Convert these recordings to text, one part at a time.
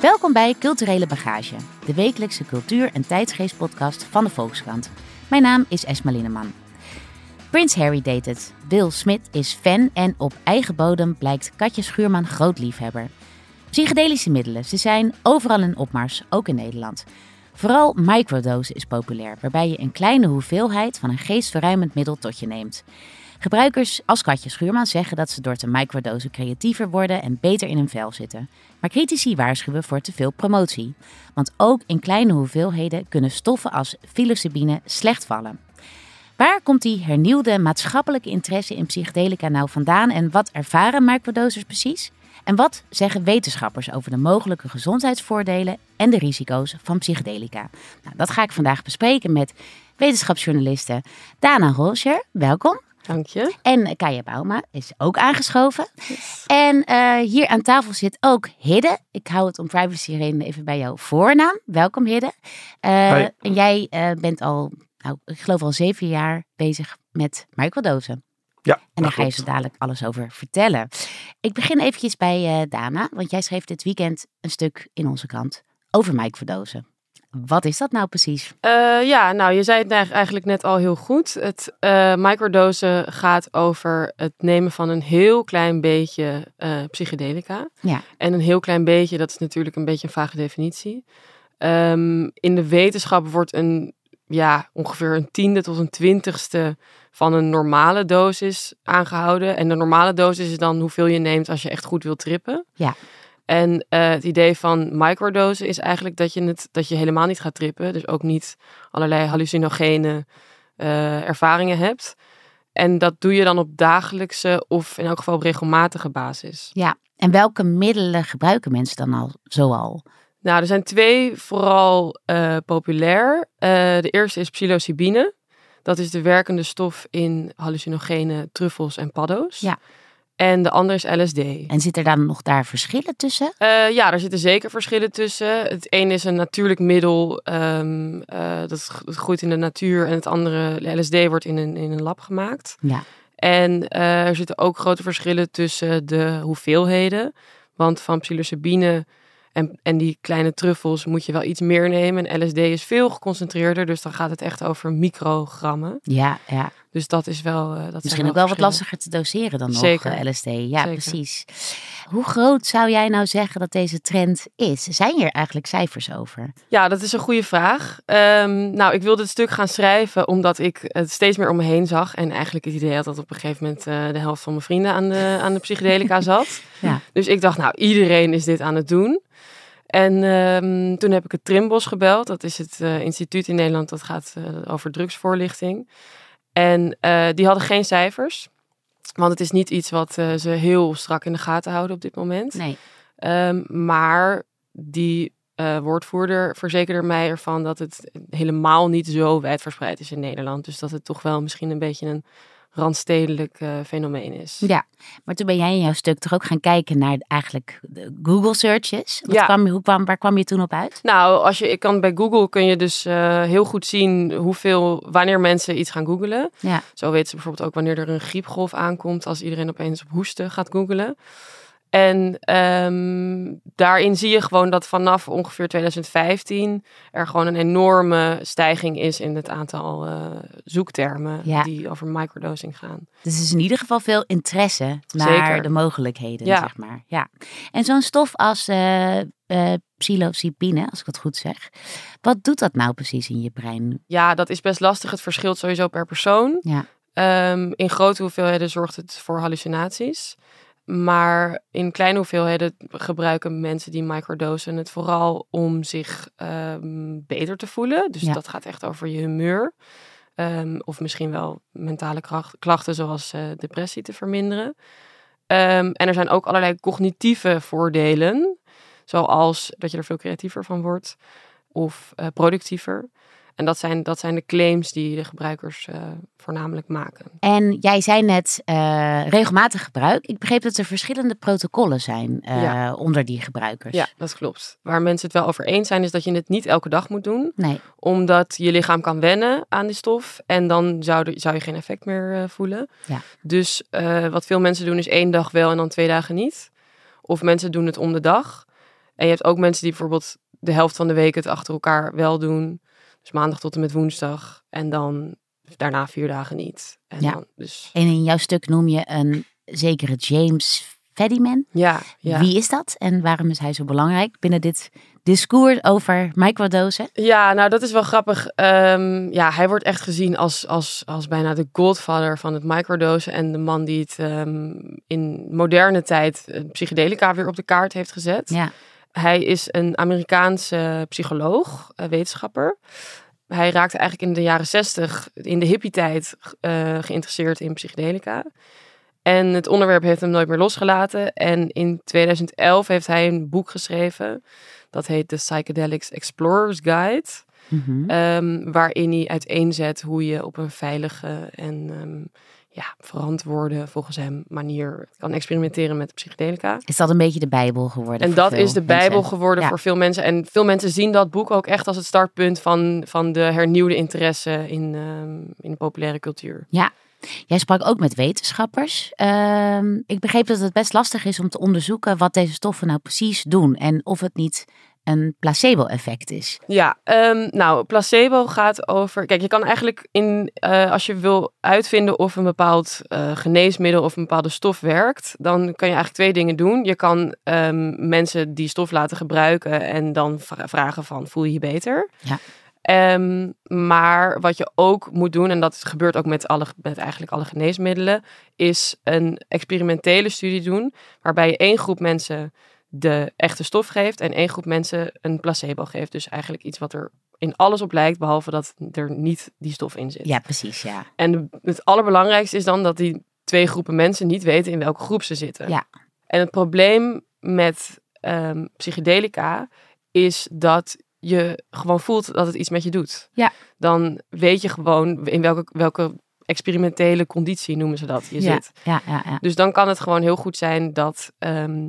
Welkom bij Culturele Bagage, de wekelijkse cultuur- en tijdsgeestpodcast van de Volkskrant. Mijn naam is Esma Linneman. Prins Harry deed het. Will Smith is fan en op eigen bodem blijkt Katja Schuurman groot liefhebber. Psychedelische middelen, ze zijn overal in opmars, ook in Nederland. Vooral microdose is populair, waarbij je een kleine hoeveelheid van een geestverruimend middel tot je neemt. Gebruikers als Katja Schuurman zeggen dat ze door te microdosen creatiever worden en beter in hun vel zitten. Maar critici waarschuwen voor te veel promotie. Want ook in kleine hoeveelheden kunnen stoffen als psilocybine slecht vallen. Waar komt die hernieuwde maatschappelijke interesse in psychedelica nou vandaan en wat ervaren microdosers precies? En wat zeggen wetenschappers over de mogelijke gezondheidsvoordelen en de risico's van psychedelica? Nou, dat ga ik vandaag bespreken met wetenschapsjournaliste Dana Rolscher. Welkom. Dank je. En Kaya Bauma is ook aangeschoven. En uh, hier aan tafel zit ook Hidde. Ik hou het om privacy redenen even bij jouw voornaam. Welkom Hidde. Uh, en jij uh, bent al, nou, ik geloof al zeven jaar bezig met microdosen. Ja, en daar ga je zo dadelijk alles over vertellen. Ik begin eventjes bij Dana, want jij schreef dit weekend een stuk in onze krant over microdosen. Wat is dat nou precies? Uh, ja, nou, je zei het eigenlijk net al heel goed. Het uh, microdosen gaat over het nemen van een heel klein beetje uh, psychedelica. Ja. En een heel klein beetje, dat is natuurlijk een beetje een vage definitie. Um, in de wetenschap wordt een, ja, ongeveer een tiende tot een twintigste van een normale dosis aangehouden. En de normale dosis is dan hoeveel je neemt als je echt goed wilt trippen. Ja. En uh, het idee van microdosen is eigenlijk dat je, het, dat je helemaal niet gaat trippen. Dus ook niet allerlei hallucinogene uh, ervaringen hebt. En dat doe je dan op dagelijkse of in elk geval op regelmatige basis. Ja, en welke middelen gebruiken mensen dan al zoal? Nou, er zijn twee vooral uh, populair. de eerste is psilocybine. Dat is de werkende stof in hallucinogene truffels en paddo's. Ja. En de andere is LSD. En zit er dan nog daar verschillen tussen? Uh, ja, er zitten zeker verschillen tussen. Het een is een natuurlijk middel, um, uh, dat groeit in de natuur. En het andere, LSD, wordt in een, in een lab gemaakt. Ja. En uh, er zitten ook grote verschillen tussen de hoeveelheden. Want van psilocybine en, en die kleine truffels moet je wel iets meer nemen. En LSD is veel geconcentreerder, dus dan gaat het echt over microgrammen. Ja, ja. Dus dat is wel. Uh, dat Misschien ook wel wat lastiger te doseren dan Zeker. nog uh, LSD. Ja, Zeker. precies. Hoe groot zou jij nou zeggen dat deze trend is? Zijn hier eigenlijk cijfers over? Ja, dat is een goede vraag. Um, nou, ik wilde het stuk gaan schrijven omdat ik het steeds meer om me heen zag. En eigenlijk het idee had dat op een gegeven moment uh, de helft van mijn vrienden aan de, aan de psychedelica zat. Ja. Dus ik dacht, nou, iedereen is dit aan het doen. En um, toen heb ik het Trimbos gebeld. Dat is het uh, instituut in Nederland dat gaat uh, over drugsvoorlichting. En uh, die hadden geen cijfers. Want het is niet iets wat ze heel strak in de gaten houden op dit moment. Nee. Um, maar die woordvoerder verzekerde mij ervan dat het helemaal niet zo wijdverspreid is in Nederland. Dus dat het toch wel misschien een beetje een randstedelijk uh, fenomeen is. Ja, maar toen ben jij in jouw stuk toch ook gaan kijken naar eigenlijk de Google searches. Wat ja. kwam, hoe kwam, waar kwam je toen op uit? Nou, als je, ik kan bij Google kun je dus uh, heel goed zien hoeveel, wanneer mensen iets gaan googlen. Ja. Zo weten ze bijvoorbeeld ook wanneer er een griepgolf aankomt als iedereen opeens op hoesten gaat googlen. En um, daarin zie je gewoon dat vanaf ongeveer 2015 er gewoon een enorme stijging is in het aantal uh, zoektermen ja. die over microdosing gaan. Dus er is in ieder geval veel interesse naar Zeker. de mogelijkheden, ja. zeg maar. Ja. En zo'n stof als uh, uh, psilocybine, als ik het goed zeg, wat doet dat nou precies in je brein? Ja, dat is best lastig. Het verschilt sowieso per persoon. Ja. Um, in grote hoeveelheden zorgt het voor hallucinaties. Maar in kleine hoeveelheden gebruiken mensen die microdosen het vooral om zich um, beter te voelen. Dus Ja. dat gaat echt over je humeur. Um, of misschien wel mentale kracht, klachten zoals uh, depressie te verminderen. Um, en er zijn ook allerlei cognitieve voordelen. Zoals dat je er veel creatiever van wordt. Of uh, productiever. En dat zijn, dat zijn de claims die de gebruikers uh, voornamelijk maken. En jij zei net uh, regelmatig gebruik. Ik begreep dat er verschillende protocollen zijn uh, Ja. onder die gebruikers. Ja, dat klopt. Waar mensen het wel over eens zijn, is dat je het niet elke dag moet doen. Nee, Omdat je lichaam kan wennen aan die stof. En dan zou, er, zou je geen effect meer eh, voelen. Ja. Dus eh, wat veel mensen doen is één dag wel en dan twee dagen niet. Of mensen doen het om de dag. En je hebt ook mensen die bijvoorbeeld de helft van de week het achter elkaar wel doen. Dus maandag tot en met woensdag. En dan daarna vier dagen niet. En Ja. dan, dus En in jouw stuk noem je een zekere James Fadiman. ja, ja. Wie is dat en waarom is hij zo belangrijk binnen dit discours over microdosen? Ja, nou dat is wel grappig. Ehm, ja, hij wordt echt gezien als, als, als bijna de godfather van het microdosen. En de man die het ehm, in moderne tijd psychedelica weer op de kaart heeft gezet. Ja, Hij is een Amerikaanse psycholoog, eh, wetenschapper. Hij raakte eigenlijk in de jaren zestig, in de hippie-tijd, eh, geïnteresseerd in psychedelica. En het onderwerp heeft hem nooit meer losgelaten. En in 2011 heeft hij een boek geschreven. Dat heet The Psychedelics Explorer's Guide. Mhm. Ehm, waarin hij uiteenzet hoe je op een veilige en ehm, ja, verantwoorde, volgens hem, manier kan experimenteren met psychedelica. is dat een beetje de Bijbel geworden? En dat is de Bijbel mensen? geworden Ja. voor veel mensen. En veel mensen zien dat boek ook echt als het startpunt van, van de hernieuwde interesse in, ehm, in de populaire cultuur. Jij sprak ook met wetenschappers. Ehm, ik begreep dat het best lastig is om te onderzoeken wat deze stoffen nou precies doen en of het niet een placebo-effect is. Ja, ehm, nou, placebo gaat over. Kijk, je kan eigenlijk in, eh, als je wil uitvinden of een bepaald eh, geneesmiddel of een bepaalde stof werkt, dan kan je eigenlijk twee dingen doen. Je kan ehm, mensen die stof laten gebruiken en dan vra- vragen van, voel je je beter? Ja. Ehm, maar wat je ook moet doen, en dat gebeurt ook met, alle, met eigenlijk alle geneesmiddelen, is een experimentele studie doen, waarbij je één groep mensen de echte stof geeft en één groep mensen een placebo geeft. Dus eigenlijk iets wat er in alles op lijkt, behalve dat er niet die stof in zit. Ja, precies, ja. En het allerbelangrijkste is dan dat die twee groepen mensen niet weten in welke groep ze zitten. Ja. En het probleem met ehm, psychedelica is dat je gewoon voelt dat het iets met je doet. Ja. Dan weet je gewoon in welke, welke experimentele conditie noemen ze dat je ja, zit. ja, ja, ja. Dus dan kan het gewoon heel goed zijn dat, ehm,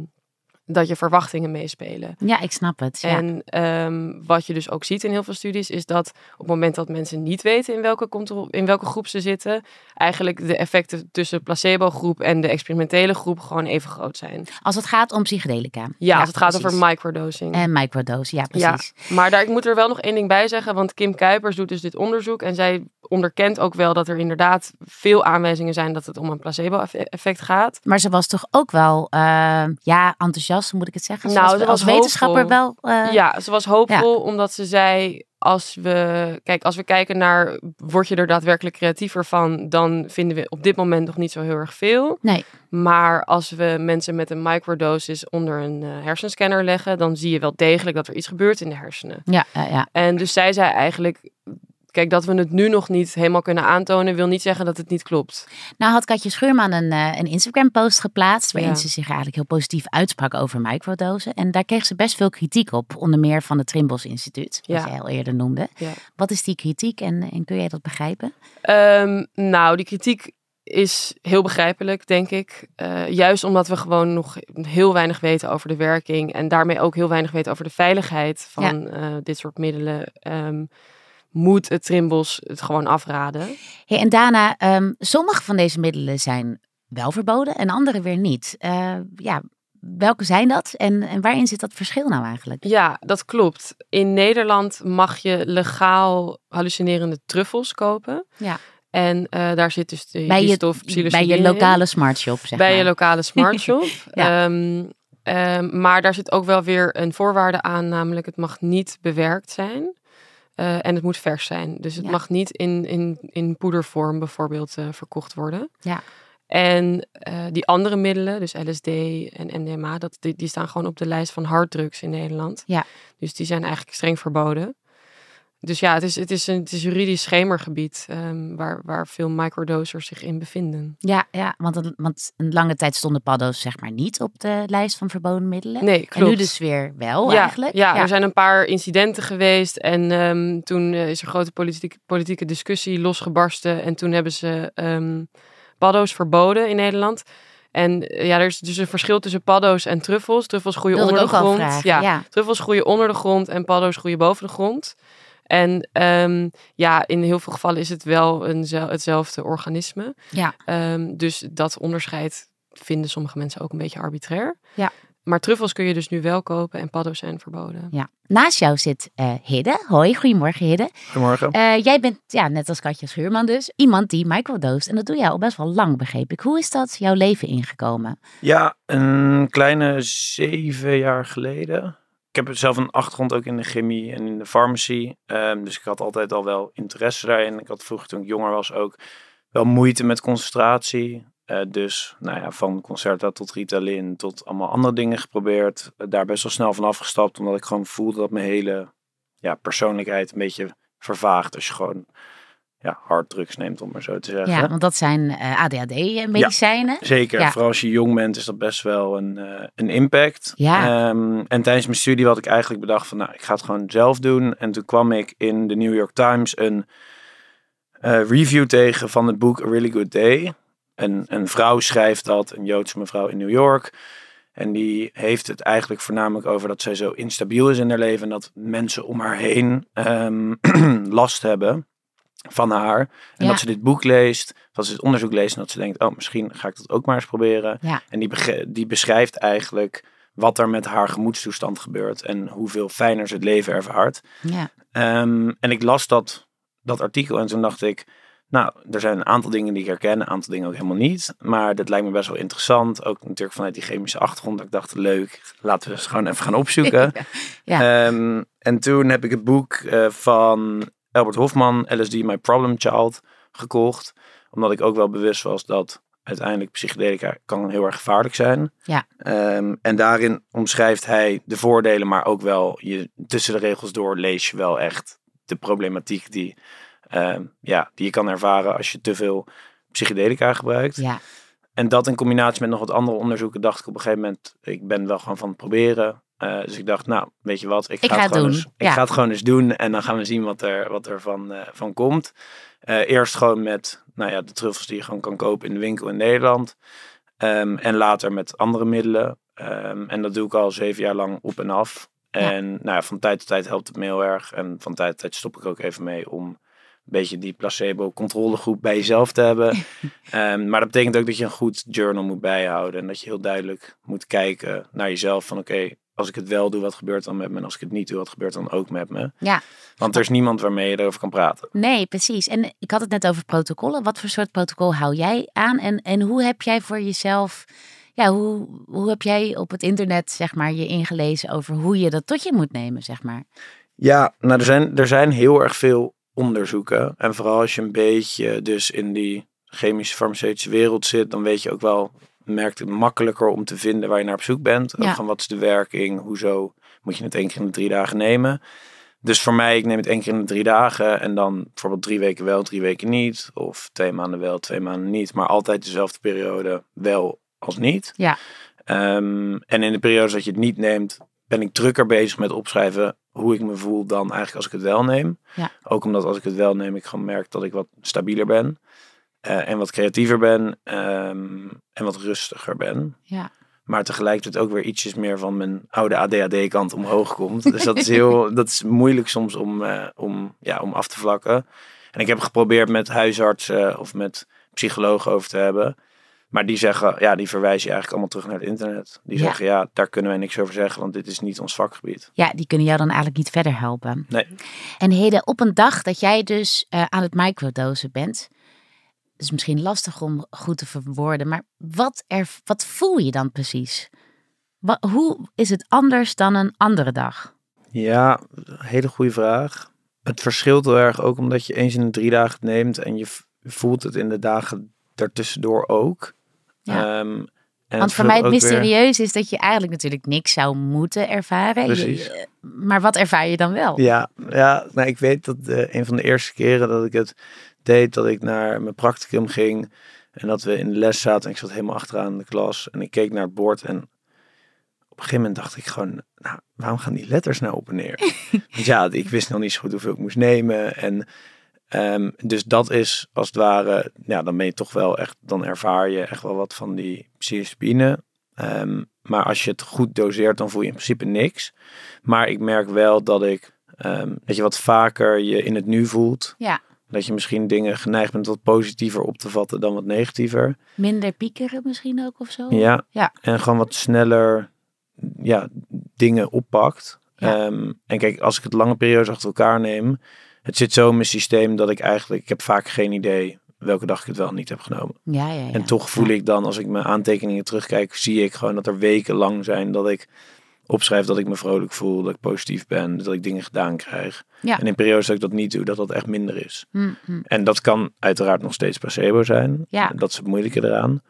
dat je verwachtingen meespelen. Ja, ik snap het. Ja. En ehm, wat je dus ook ziet in heel veel studies, is dat op het moment dat mensen niet weten in welke, in welke groep ze zitten, eigenlijk de effecten tussen placebo-groep en de experimentele groep gewoon even groot zijn. Als het gaat om psychedelica. Ja, als het gaat over microdosing. En microdose, ja, Ja. precies. Maar daar, ik moet er wel nog één ding bij zeggen, want Kim Kuipers doet dus dit onderzoek en zij onderkent ook wel dat er inderdaad veel aanwijzingen zijn dat het om een placebo-effect gaat. Maar ze was toch ook wel, eh, ja, enthousiast, moet ik het zeggen. Ze Nou, was ze als was wetenschapper wel. eh, ja, ze was hoopvol omdat ze zei: als we, kijk, als we kijken naar word je er daadwerkelijk creatiever van, dan vinden we op dit moment nog niet zo heel erg veel. Nee. Maar als we mensen met een microdosis onder een eh, hersenscanner leggen, dan zie je wel degelijk dat er iets gebeurt in de hersenen. Ja, ja, ja. En dus zij zei eigenlijk. Kijk, dat we het nu nog niet helemaal kunnen aantonen, wil niet zeggen dat het niet klopt. Nou had Katje Schuurman een, eh, een Instagram-post geplaatst... waarin Ja. ze zich eigenlijk heel positief uitsprak over microdosen. En daar kreeg ze best veel kritiek op. Onder meer van het Trimbos Instituut, wat Ja. jij al eerder noemde. Ja. Wat is die kritiek en, en kun jij dat begrijpen? Ehm, nou, die kritiek is heel begrijpelijk, denk ik. Eh, juist omdat we gewoon nog heel weinig weten over de werking en daarmee ook heel weinig weten over de veiligheid van eh, dit soort middelen, ehm, moet het Trimbos het gewoon afraden. Hey, en daarna, ehm, sommige van deze middelen zijn wel verboden en andere weer niet. Eh, ja, welke zijn dat en, en waarin zit dat verschil nou eigenlijk? Ja, dat klopt. In Nederland mag je legaal hallucinerende truffels kopen. Ja. En eh, daar zit dus de, Bij je, stof bij je lokale smartshop, zeg bij maar. je lokale smartshop. Ja. Ehm, ehm, maar daar zit ook wel weer een voorwaarde aan, namelijk het mag niet bewerkt zijn. Eh, en het moet vers zijn. Dus het Ja. mag niet in, in, in poedervorm bijvoorbeeld eh, verkocht worden. Ja. En eh, die andere middelen, dus LSD en MDMA, dat, die, die staan gewoon op de lijst van harddrugs in Nederland. Ja. Dus die zijn eigenlijk streng verboden. Dus ja, het is, het is een het is juridisch schemergebied ehm, waar, waar veel microdosers zich in bevinden. Ja, ja want, een, want een lange tijd stonden paddo's zeg maar niet op de lijst van verboden middelen. Nee, en klopt. nu dus weer wel ja, eigenlijk. Ja, er zijn een paar incidenten geweest en ehm, toen eh, is er grote politieke, politieke discussie losgebarsten. En toen hebben ze ehm paddo's verboden in Nederland. En eh, ja, er is dus een verschil tussen paddo's en truffels. Truffels groeien Wilde onder de grond. Ja, Ja. truffels groeien onder de grond en paddo's groeien boven de grond. En ehm, ja, in heel veel gevallen is het wel een, hetzelfde organisme. Ja. Ehm, dus dat onderscheid vinden sommige mensen ook een beetje arbitrair. Ja. maar truffels kun je dus nu wel kopen en paddo's zijn verboden. Ja. Naast jou zit eh Hidde. Hoi, goedemorgen Hidde. Goedemorgen. Eh, jij bent, ja, net als Katja Schuurman dus, iemand die microdoost. En dat doe jij al best wel lang, begreep ik. Hoe is dat jouw leven ingekomen? Ja, een kleine zeven jaar geleden. Ik heb zelf een achtergrond ook in de chemie en in de farmacie. Ehm, dus ik had altijd al wel interesse daarin. Ik had vroeger toen ik jonger was ook wel moeite met concentratie. Eh, dus nou ja, van Concerta tot Ritalin tot allemaal andere dingen geprobeerd. Daar best wel snel van afgestapt. Omdat ik gewoon voelde dat mijn hele ja, persoonlijkheid een beetje vervaagt. Als je gewoon ja, harddrugs neemt, om maar zo te zeggen. Ja, want dat zijn eh, ADHD-medicijnen. Zeker, Ja. vooral als je jong bent is dat best wel een, eh, een impact. Ja. Ehm, en tijdens mijn studie had ik eigenlijk bedacht van nou, ik ga het gewoon zelf doen. En toen kwam ik in de New York Times een eh, review tegen van het boek A Really Good Day. Een, een vrouw schrijft dat, een Joodse mevrouw in New York. En die heeft het eigenlijk voornamelijk over dat zij zo instabiel is in haar leven. En dat mensen om haar heen ehm, last hebben van haar. En Ja. dat ze dit boek leest, dat ze het onderzoek leest en dat ze denkt, oh, misschien ga ik dat ook maar eens proberen. Ja. En die, die beschrijft eigenlijk wat er met haar gemoedstoestand gebeurt en hoeveel fijner ze het leven ervaart. Ja. Ehm, en ik las dat, dat artikel en toen dacht ik, nou, er zijn een aantal dingen die ik herken, een aantal dingen ook helemaal niet. Maar dat lijkt me best wel interessant, ook natuurlijk vanuit die chemische achtergrond. Dat ik dacht, leuk, laten we eens gewoon even gaan opzoeken. Ja. Ehm, en toen heb ik het boek eh, van Albert Hofman, LSD My Problem Child, gekocht. Omdat ik ook wel bewust was dat uiteindelijk psychedelica kan heel erg gevaarlijk zijn. Ja. Ehm, en daarin omschrijft hij de voordelen, maar ook wel je, tussen de regels door lees je wel echt de problematiek die, ehm, ja, die je kan ervaren als je te veel psychedelica gebruikt. ja. En dat in combinatie met nog wat andere onderzoeken dacht ik op een gegeven moment, ik ben wel gewoon van het proberen. Eh, dus ik dacht, nou, weet je wat, ik, Ik ga, het gewoon doen. eens, ik ga het gewoon eens doen en dan gaan we zien wat er, wat er van, eh, van komt. Eh, eerst gewoon met nou ja, de truffels die je gewoon kan kopen in de winkel in Nederland. Ehm, en later met andere middelen. Ehm, en dat doe ik al zeven jaar lang op en af. Ja. En nou ja, van tijd tot tijd helpt het me heel erg. En van tijd tot tijd stop ik ook even mee om een beetje die placebo-controlegroep bij jezelf te hebben. Ehm, maar dat betekent ook dat je een goed journal moet bijhouden. En dat je heel duidelijk moet kijken naar jezelf. Van oké, als ik het wel doe, wat gebeurt dan met me? En als ik het niet doe, wat gebeurt dan ook met me? Ja. Want er is niemand waarmee je erover kan praten. Nee, precies. En ik had het net over protocollen. Wat voor soort protocol hou jij aan? En, en hoe heb jij voor jezelf, ja, hoe, hoe heb jij op het internet, zeg maar, je ingelezen over hoe je dat tot je moet nemen, zeg maar? Ja, nou er zijn, er zijn heel erg veel onderzoeken. En vooral als je een beetje dus in die chemische farmaceutische wereld zit, dan weet je ook wel, merkt het makkelijker om te vinden waar je naar op zoek bent. Ja. van wat is de werking, hoezo moet je het één keer in de drie dagen nemen. Dus voor mij, ik neem het één keer in de drie dagen en dan bijvoorbeeld drie weken wel, drie weken niet. Of twee maanden wel, twee maanden niet. Maar altijd dezelfde periode wel als niet. Ja. Ehm, en in de periodes dat je het niet neemt, ben ik drukker bezig met opschrijven hoe ik me voel dan eigenlijk als ik het wel neem. Ja. Ook omdat als ik het wel neem, ik gewoon merk dat ik wat stabieler ben. Eh, en wat creatiever ben. ehm, en wat rustiger ben. Ja. Maar tegelijkertijd ook weer ietsjes meer van mijn oude ADHD-kant omhoog komt. Dus dat is heel dat is moeilijk soms om, eh, om, ja, om af te vlakken. En ik heb geprobeerd met huisartsen of met psychologen over te hebben. Maar die zeggen, ja, die verwijzen je eigenlijk allemaal terug naar het internet. Die Ja. zeggen, ja, daar kunnen wij niks over zeggen, want dit is niet ons vakgebied. Ja, die kunnen jou dan eigenlijk niet verder helpen. Nee. En Heden, op een dag dat jij dus eh, aan het microdosen bent, is misschien lastig om goed te verwoorden, maar wat, er, wat voel je dan precies? Wa- hoe is het anders dan een andere dag? Ja, hele goede vraag. Het verschilt heel erg ook omdat je eens in de drie dagen het neemt en je voelt het in de dagen daartussendoor ook. Ja. Ehm, en Want voor mij het weer- mysterieus is dat je eigenlijk natuurlijk niks zou moeten ervaren. Je- Precies. je- maar wat ervaar je dan wel? Ja, ja nou, ik weet dat eh, een van de eerste keren dat ik het deed, dat ik naar mijn practicum ging en dat we in de les zaten en ik zat helemaal achteraan in de klas en ik keek naar het bord en op een gegeven moment dacht ik gewoon, nou, waarom gaan die letters nou op en neer? Want ja, ik wist nog niet zo goed hoeveel ik moest nemen en ehm, dus dat is als het ware, ja, dan ben je toch wel echt, dan ervaar je echt wel wat van die psilocybine. Ehm, maar als je het goed doseert, dan voel je in principe niks. Maar ik merk wel dat ik, ehm, dat je wat vaker je in het nu voelt. Ja. Dat je misschien dingen geneigd bent wat positiever op te vatten dan wat negatiever. Minder piekeren misschien ook of zo? Ja. Ja. En gewoon wat sneller ja, dingen oppakt. Ja. Ehm, en kijk, als ik het lange periodes achter elkaar neem, het zit zo in mijn systeem dat ik eigenlijk, ik heb vaak geen idee welke dag ik het wel niet heb genomen. Ja, ja, ja. En toch voel ik dan, als ik mijn aantekeningen terugkijk, zie ik gewoon dat er weken lang zijn dat ik opschrijf dat ik me vrolijk voel, dat ik positief ben, dat ik dingen gedaan krijg. Ja. En in periodes dat ik dat niet doe, dat dat echt minder is. Hm, hm. En dat kan uiteraard nog steeds placebo zijn. Ja. Dat is het moeilijke eraan.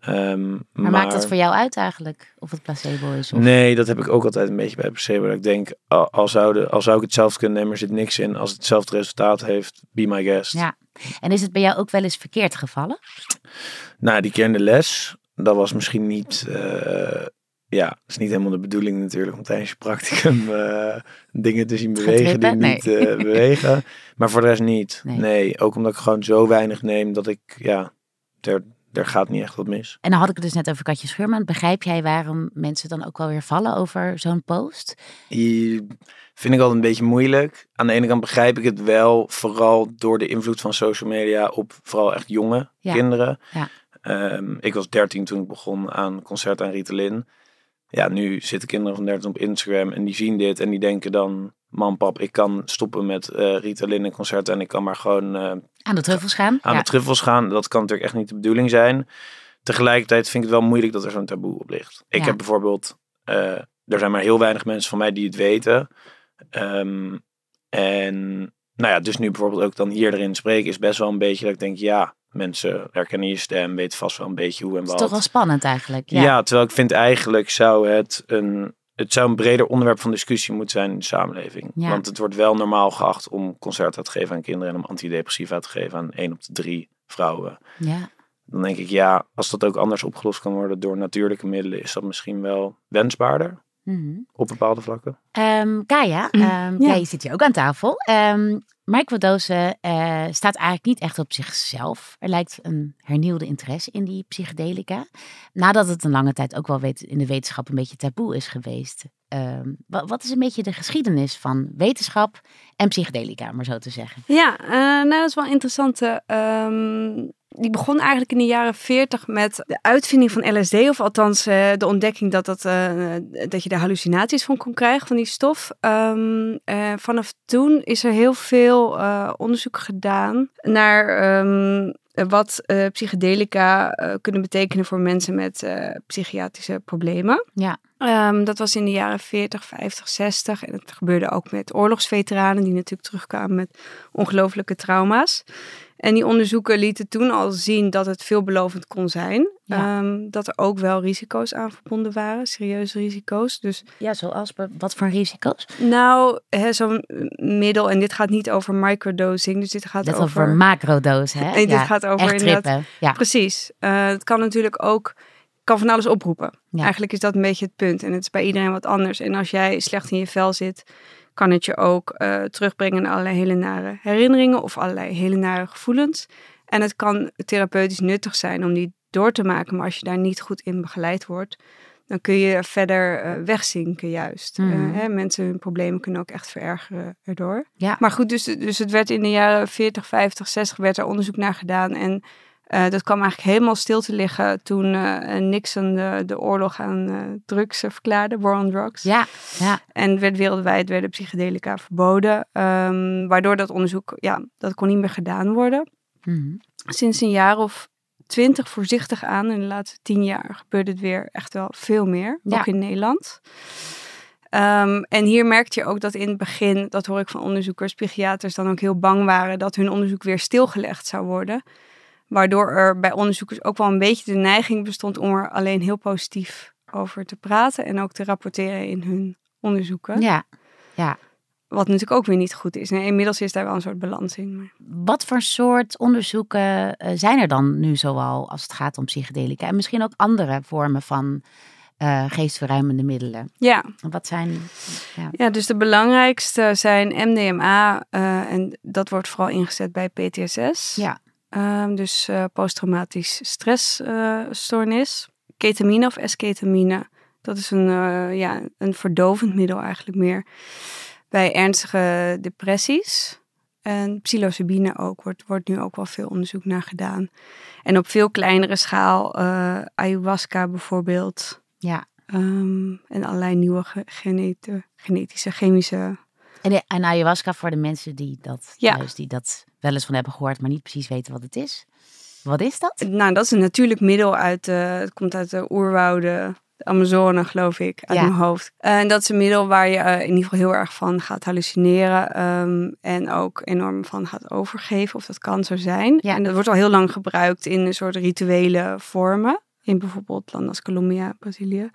Ehm, Maar, maakt het voor jou uit eigenlijk of het placebo is? Of... Nee, dat heb ik ook altijd een beetje bij placebo. Dat ik denk, al, al, zouden, al zou ik hetzelfde kunnen nemen, er zit niks in. Als het hetzelfde resultaat heeft, be my guest. Ja. En is het bij jou ook wel eens verkeerd gevallen? Nou, die keer in de les, dat was misschien niet... eh, ja, dat is niet helemaal de bedoeling natuurlijk om tijdens je practicum eh, dingen te zien bewegen die niet eh, bewegen. Maar voor de rest niet. Nee. Nee. ook omdat ik gewoon zo weinig neem dat ik, ja, er, er gaat niet echt wat mis. En dan had ik het dus net over Katje Schuurman. Begrijp jij waarom mensen dan ook wel weer vallen over zo'n post? Die vind ik altijd een beetje moeilijk. Aan de ene kant begrijp ik het wel, vooral door de invloed van social media op vooral echt jonge Ja. kinderen. Ja. Ehm, ik was 13 toen ik begon aan concert aan Ritalin. Ja, nu zitten kinderen van 13 op Instagram en die zien dit en die denken dan... Man, pap, ik kan stoppen met eh Ritalin en concert en ik kan maar gewoon eh, Aan de truffels gaan? aan ja. de truffels gaan. Dat kan natuurlijk echt niet de bedoeling zijn. Tegelijkertijd vind ik het wel moeilijk dat er zo'n taboe op ligt. Ik Ja. heb bijvoorbeeld, eh, er zijn maar heel weinig mensen van mij die het weten. Ehm, en nou ja, dus nu bijvoorbeeld ook dan hier erin spreken is best wel een beetje dat ik denk, ja, mensen herkennen je stem, weten vast wel een beetje hoe en Het is wat. toch wel spannend eigenlijk. ja. Ja. terwijl ik vind eigenlijk zou het een, het zou een breder onderwerp van discussie moeten zijn in de samenleving. Ja. Want het wordt wel normaal geacht om concerten te geven aan kinderen en om antidepressiva te geven aan één op de drie vrouwen. ja. Dan denk ik, ja, als dat ook anders opgelost kan worden door natuurlijke middelen, is dat misschien wel wensbaarder Mhm. op bepaalde vlakken. Ehm, Kaya, Mm, ehm, ja. ja, je zit hier ook aan tafel. Ehm microdose eh, staat eigenlijk niet echt op zichzelf. Er lijkt een hernieuwde interesse in die psychedelica. Nadat het een lange tijd ook wel weet, in de wetenschap een beetje taboe is geweest. Ehm, wa- wat is een beetje de geschiedenis van wetenschap en psychedelica, om maar zo te zeggen? Ja, eh, nou dat is wel interessant. eh, ehm, die begon eigenlijk in de jaren 40 met de uitvinding van LSD, of althans eh, de ontdekking dat, dat, eh, dat je daar hallucinaties van kon krijgen, van die stof. Ehm, eh, vanaf toen is er heel veel onderzoek gedaan naar ehm, wat psychedelica kunnen betekenen voor mensen met psychiatrische problemen. Ja. Ehm, dat was in de jaren 40, 50, 60. En het gebeurde ook met oorlogsveteranen die natuurlijk terugkwamen met ongelooflijke trauma's. En die onderzoeken lieten toen al zien dat het veelbelovend kon zijn. Ja. Ehm, dat er ook wel risico's aan verbonden waren, serieuze risico's. Dus Ja, zoals wat voor risico's? nou, zo'n middel, en dit gaat niet over microdosing, dus dit gaat over... over hè? Nee, dit gaat over inderdaad. Ja. Precies. Eh, het kan natuurlijk ook kan van alles oproepen. Ja. Eigenlijk is dat een beetje het punt. En het is bij iedereen wat anders. En als jij slecht in je vel zit, kan het je ook eh, terugbrengen naar allerlei hele nare herinneringen of allerlei hele nare gevoelens. En het kan therapeutisch nuttig zijn om die door te maken. Maar als je daar niet goed in begeleid wordt, dan kun je verder eh, wegzinken juist. Eh, hè, mensen hun problemen kunnen ook echt verergeren erdoor. Ja. Maar goed, dus, dus het werd in de jaren 40, 50, 60 werd er onderzoek naar gedaan. En eh, dat kwam eigenlijk helemaal stil te liggen toen eh, Nixon de, de oorlog aan eh, drugs verklaarde, war on drugs. Ja, ja. En werd wereldwijd werden psychedelica verboden. ehm, waardoor dat onderzoek, ja, dat kon niet meer gedaan worden. Mhm. Sinds een jaar of twintig voorzichtig aan. In de laatste tien jaar gebeurde het weer echt wel veel meer. Ja. Ook in Nederland. Ehm, en hier merkte je ook dat in het begin, dat hoor ik van onderzoekers, psychiaters dan ook heel bang waren dat hun onderzoek weer stilgelegd zou worden. Waardoor er bij onderzoekers ook wel een beetje de neiging bestond om er alleen heel positief over te praten en ook te rapporteren in hun onderzoeken. ja. ja. Wat natuurlijk ook weer niet goed is. Nee, inmiddels is daar wel een soort balans in. Maar... Wat voor soort onderzoeken eh, zijn er dan nu zoal als het gaat om psychedelica? En misschien ook andere vormen van eh, geestverruimende middelen. Ja, Wat zijn... Ja. Ja, dus de belangrijkste zijn MDMA eh, en dat wordt vooral ingezet bij PTSS. Ja. Ehm, dus eh, posttraumatisch stressstoornis. Ketamine of esketamine, dat is een, eh, ja, een verdovend middel eigenlijk meer. Bij ernstige depressies. En psilocybine ook, wordt, wordt nu ook wel veel onderzoek naar gedaan. En op veel kleinere schaal, eh, ayahuasca bijvoorbeeld. ja. Ehm, en allerlei nieuwe genetische, chemische. En, en ayahuasca voor de mensen die dat, Ja. thuis, die dat wel eens van hebben gehoord, maar niet precies weten wat het is. Wat is dat? Nou, dat is een natuurlijk middel uit, eh, het komt uit de oerwouden, de Amazone geloof ik, uit Ja. mijn hoofd. En dat is een middel waar je eh, in ieder geval heel erg van gaat hallucineren ehm, en ook enorm van gaat overgeven, of dat kan zo zijn. Ja. En dat wordt al heel lang gebruikt in een soort rituele vormen, in bijvoorbeeld landen als Colombia, Brazilië.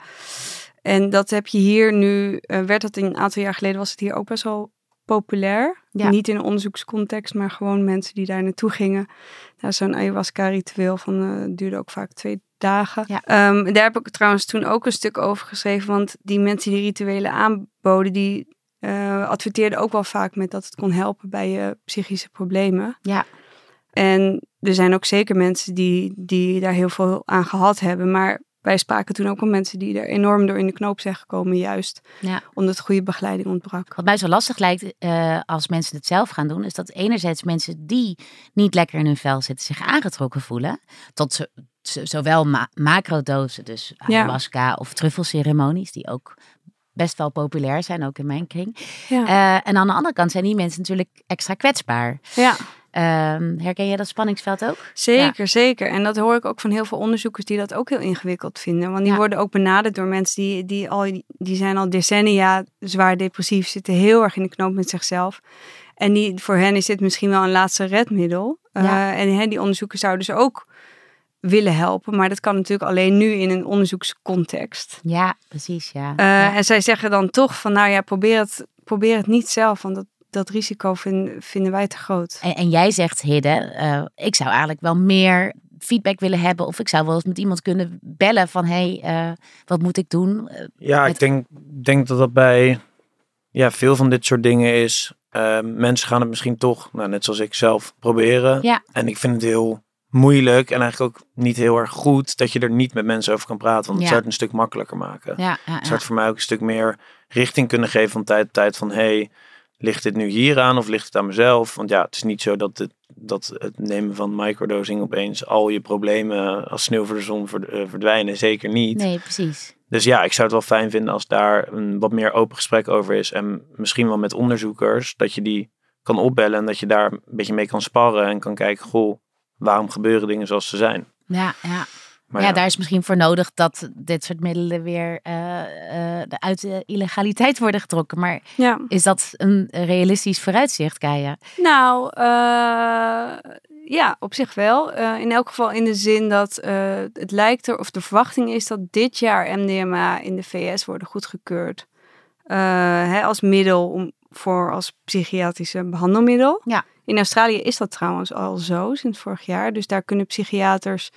En dat heb je hier nu, eh, werd dat een aantal jaar geleden, was het hier ook best wel populair. Ja. Niet in onderzoekscontext, maar gewoon mensen die daar naartoe gingen. Nou, zo'n ayahuasca-ritueel van eh, duurde ook vaak twee dagen. Ja. Ehm, daar heb ik trouwens toen ook een stuk over geschreven, want die mensen die rituelen aanboden, die eh, adverteerden ook wel vaak met dat het kon helpen bij je psychische problemen. Ja. En er zijn ook zeker mensen die, die daar heel veel aan gehad hebben, maar wij spraken toen ook al mensen die er enorm door in de knoop zijn gekomen, juist Ja. omdat goede begeleiding ontbrak. Wat mij zo lastig lijkt eh, als mensen het zelf gaan doen, is dat enerzijds mensen die niet lekker in hun vel zitten zich aangetrokken voelen tot zo- zowel ma macrodosen, dus Ja. ayahuasca of truffelceremonies, die ook best wel populair zijn, ook in mijn kring. Ja. Eh, en aan de andere kant zijn die mensen natuurlijk extra kwetsbaar. ja. Ehm, herken je dat spanningsveld ook? Zeker, zeker. En dat hoor ik ook van heel veel onderzoekers die dat ook heel ingewikkeld vinden. Want die Ja. worden ook benaderd door mensen die, die, al, die zijn al decennia zwaar depressief, zitten heel erg in de knoop met zichzelf. En die, voor hen is dit misschien wel een laatste redmiddel. Ja. Eh, en hè, die onderzoekers zouden dus ook willen helpen. Maar dat kan natuurlijk alleen nu in een onderzoekscontext. Ja, precies, ja. Eh. En zij zeggen dan toch van, nou ja, probeer het, probeer het niet zelf. Want dat, dat risico vind- vinden wij te groot. En, en jij zegt, Hidde, eh, ik zou eigenlijk wel meer feedback willen hebben. Of ik zou wel eens met iemand kunnen bellen van, hé, hey, eh, wat moet ik doen? Eh, Ja, ik denk, denk dat dat bij ja, veel van dit soort dingen is. Eh, mensen gaan het misschien toch, nou, net zoals ik zelf, proberen. Ja. En ik vind het heel moeilijk en eigenlijk ook niet heel erg goed dat je er niet met mensen over kan praten. Want Ja. het zou het een stuk makkelijker maken. ja, ja, Het ja. zou het voor mij ook een stuk meer richting kunnen geven van tijd tot tijd van hey, ligt dit nu hier aan of ligt het aan mezelf? Want ja, het is niet zo dat het, dat het nemen van microdosing opeens al je problemen als sneeuw voor de zon eh, verdwijnen. Zeker niet. Nee, precies. Dus ja, ik zou het wel fijn vinden als daar een wat meer open gesprek over is. En misschien wel met onderzoekers, dat je die kan opbellen en dat je daar een beetje mee kan sparren en kan kijken, goh, waarom gebeuren dingen zoals ze zijn? Ja, ja. Maar ja, daar is misschien voor nodig dat dit soort middelen weer eh, eh, de- uit de illegaliteit worden getrokken. Maar Ja. is dat een realistisch vooruitzicht, Kaya? Nou, eh, ja, op zich wel. Eh, in elk geval in de zin dat eh, het lijkt er, of de verwachting is dat dit jaar MDMA in de VS worden goedgekeurd. eh, hè, als middel om, voor als psychiatrische behandelmiddel. Ja. In Australië is dat trouwens al zo sinds vorig jaar. Dus daar kunnen psychiaters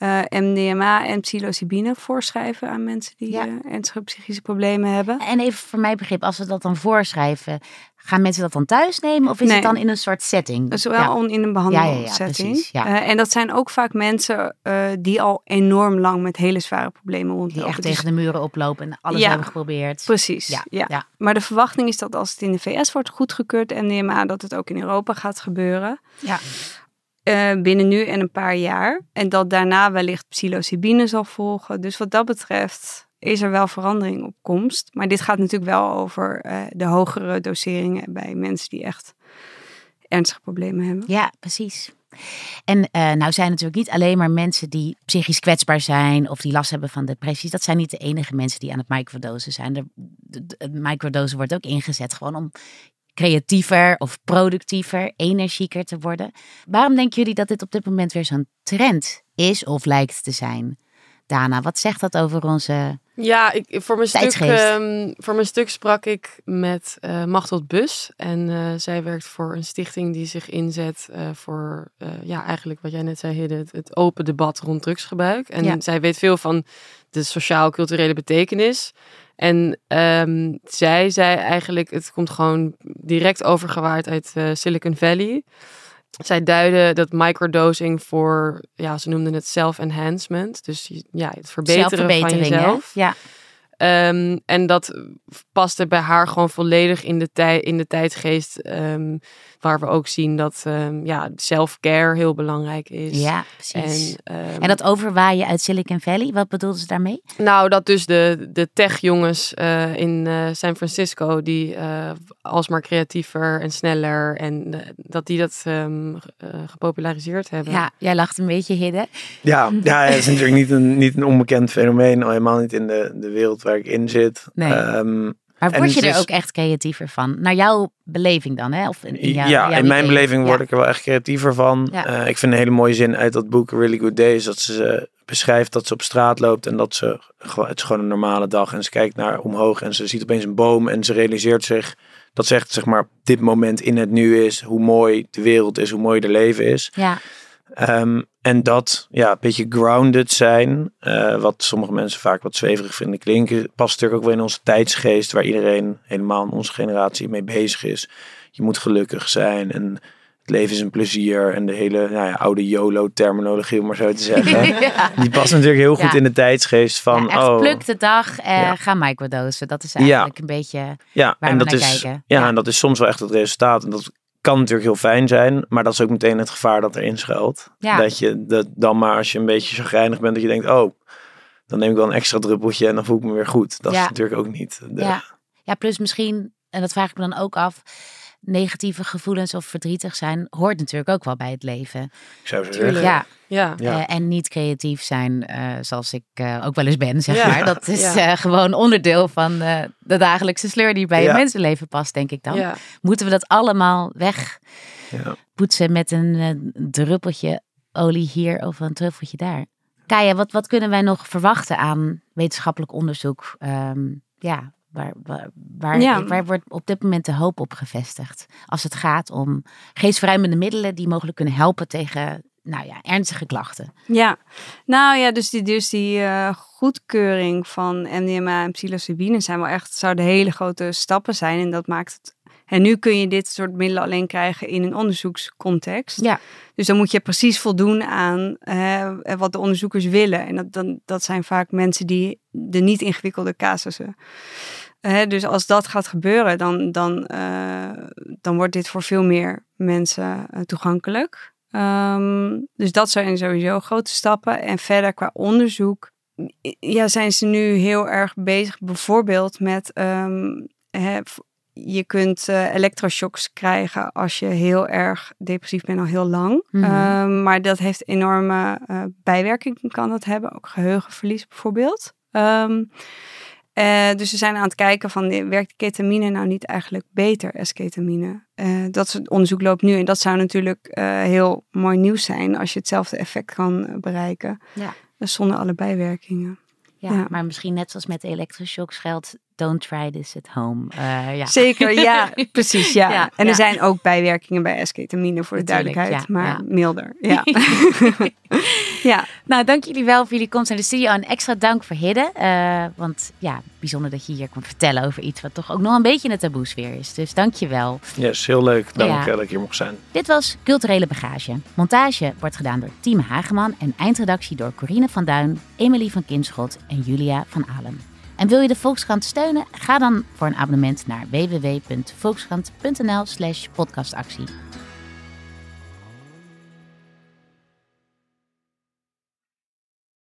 eh, MDMA en psilocybine voorschrijven aan mensen die Ja. eh, ernstige psychische problemen hebben. En even voor mijn begrip, als we dat dan voorschrijven, gaan mensen dat dan thuis nemen? Of is Nee. het dan in een soort setting? Dus wel Ja. in een Ja, ja, ja, behandelsetting. precies, ja. Eh, en dat zijn ook vaak mensen die al enorm lang met hele zware problemen Die rondlopen. echt Dus- tegen de muren oplopen en alles hebben geprobeerd. Precies, Ja, ja, ja. Maar de verwachting is dat als het in de VS wordt goedgekeurd, MDMA, dat het ook in Europa gaat gebeuren. Ja. Eh, binnen nu en een paar jaar. En dat daarna wellicht psilocybine zal volgen. Dus wat dat betreft is er wel verandering op komst. Maar dit gaat natuurlijk wel over eh, de hogere doseringen bij mensen die echt ernstige problemen hebben. Ja, precies. En eh, nou zijn natuurlijk niet alleen maar mensen die psychisch kwetsbaar zijn of die last hebben van depressies. Dat zijn niet de enige mensen die aan het microdosen zijn. De, de, de- wordt ook ingezet gewoon om creatiever of productiever, energieker te worden. Waarom denken jullie dat dit op dit moment weer zo'n trend is of lijkt te zijn? Dana, wat zegt dat over onze... Ja, ik, voor, mijn stuk, ehm, voor mijn stuk sprak ik met eh Machtel Bus. En eh, zij werkt voor een stichting die zich inzet eh, voor, ja, eigenlijk wat jij net zei, Hidde, het, het open debat rond drugsgebruik. En Ja. zij weet veel van de sociaal-culturele betekenis. En ehm, zij zei eigenlijk, het komt gewoon direct overgewaard uit Silicon Valley. Zij duiden dat microdosing voor, ja, ze noemden het self-enhancement. Dus ja, het verbeteren van hè? jezelf. Ja, Ehm, en dat paste bij haar gewoon volledig in de, tij in de tijdsgeest. ehm, waar we ook zien dat ehm, ja, self-care heel belangrijk is. Ja, precies. En, ehm, En dat overwaaien uit Silicon Valley, wat bedoelden ze daarmee? Nou, dat dus de, de tech-jongens eh, in eh, San Francisco, die eh, alsmaar creatiever en sneller, en dat die dat ge- gepopulariseerd hebben. Ja, jij lacht een beetje, Hidde. Ja, ja, het is natuurlijk niet een, niet een onbekend fenomeen. Al helemaal niet in de, de wereld waar ik in zit. Nee. Ehm, Maar word je er is- ook echt creatiever van? Naar jouw beleving dan, hè? Of in, jouw, ja, jouw in mijn idee? beleving word Ja. ik er wel echt creatiever van. Ja. Eh, ik vind een hele mooie zin uit dat boek Really Good Day. Is dat ze beschrijft dat ze op straat loopt en dat ze gewoon, het is gewoon een normale dag. En ze kijkt naar omhoog en ze ziet opeens een boom en ze realiseert zich dat ze echt zeg maar dit moment in het nu is. Hoe mooi de wereld is, hoe mooi de leven is. Ja, Ehm, en dat, ja, een beetje grounded zijn, eh, wat sommige mensen vaak wat zweverig vinden klinken, past natuurlijk ook wel in onze tijdsgeest, waar iedereen, helemaal in onze generatie, mee bezig is. Je moet gelukkig zijn en het leven is een plezier en de hele nou ja, oude YOLO-terminologie, om maar zo te zeggen. ja. Die past natuurlijk heel goed Ja. in de tijdsgeest van, echt oh, pluk de dag, eh, Ja. ga microdosen. Dat is eigenlijk een beetje... ja, waar en we dat naar is, kijken. ja, Ja. en dat is soms wel echt het resultaat. En dat kan natuurlijk heel fijn zijn, maar dat is ook meteen het gevaar dat erin schuilt. Ja. Dat je dat dan maar als je een beetje chagrijnig bent, dat je denkt, oh, dan neem ik wel een extra druppeltje en dan voel ik me weer goed. Dat Ja. is natuurlijk ook niet. De, Ja. ja, plus misschien, en dat vraag ik me dan ook af... negatieve gevoelens of verdrietig zijn... hoort natuurlijk ook wel bij het leven. Ik zou zeggen. Ja, Ja. Ja. eh, en niet creatief zijn eh, zoals ik eh, ook wel eens ben, zeg Ja. maar. Dat is Ja. eh, gewoon onderdeel van eh, de dagelijkse sleur die bij Ja. je mensenleven past, denk ik dan. Ja. Moeten we dat allemaal wegpoetsen Ja. met een druppeltje olie hier of een truffeltje daar? Kaya, wat, wat kunnen wij nog verwachten aan wetenschappelijk onderzoek? Ehm, ja, waar, waar, waar, Ja. waar wordt op dit moment de hoop op gevestigd? Als het gaat om geestverruimende middelen die mogelijk kunnen helpen tegen nou ja, ernstige klachten. Ja, nou ja, dus die, dus die eh, goedkeuring van MDMA en psilocybine zijn wel echt, zouden hele grote stappen zijn. En dat maakt het. En nu kun je dit soort middelen alleen krijgen in een onderzoekscontext. Ja. Dus dan moet je precies voldoen aan eh, wat de onderzoekers willen. En dat, dan, dat zijn vaak mensen die de niet ingewikkelde casussen. Dus als dat gaat gebeuren, dan, dan, eh, dan wordt dit voor veel meer mensen eh, toegankelijk. Ehm, dus dat zijn sowieso grote stappen. En verder qua onderzoek, ja, zijn ze nu heel erg bezig, bijvoorbeeld met, ehm, je kunt eh, elektroshocks krijgen als je heel erg depressief bent al heel lang. Mhm. Ehm, maar dat heeft enorme bijwerkingen, kan dat hebben, ook geheugenverlies bijvoorbeeld. Eh, dus ze zijn aan het kijken van, werkt ketamine nou niet eigenlijk beter als ketamine? Eh, dat onderzoek loopt nu en dat zou natuurlijk eh, heel mooi nieuws zijn als je hetzelfde effect kan bereiken. Ja. Zonder alle bijwerkingen. Ja, Ja. maar misschien net zoals met de elektroshocks geldt, don't try this at home. Eh, ja. Zeker, ja, precies, ja. Ja, en er ja. zijn ook bijwerkingen bij esketamine voor de Natuurlijk, duidelijkheid, ja, maar ja. milder. Ja. ja. Nou, dank jullie wel voor jullie komst naar de studio. En extra dank voor Hidde. eh, want ja, bijzonder dat je hier komt vertellen over iets wat toch ook nog een beetje in de taboe sfeer is. Dus dank je wel. Yes, heel leuk. Dank Ja. eh, dat ik hier mocht zijn. Dit was Culturele Bagage. Montage wordt gedaan door Team Hageman en eindredactie door Corine van Duin, Emily van Kinschot en Julia van Alen. En wil je de Volkskrant steunen? Ga dan voor een abonnement naar www.volkskrant.nl slash podcastactie.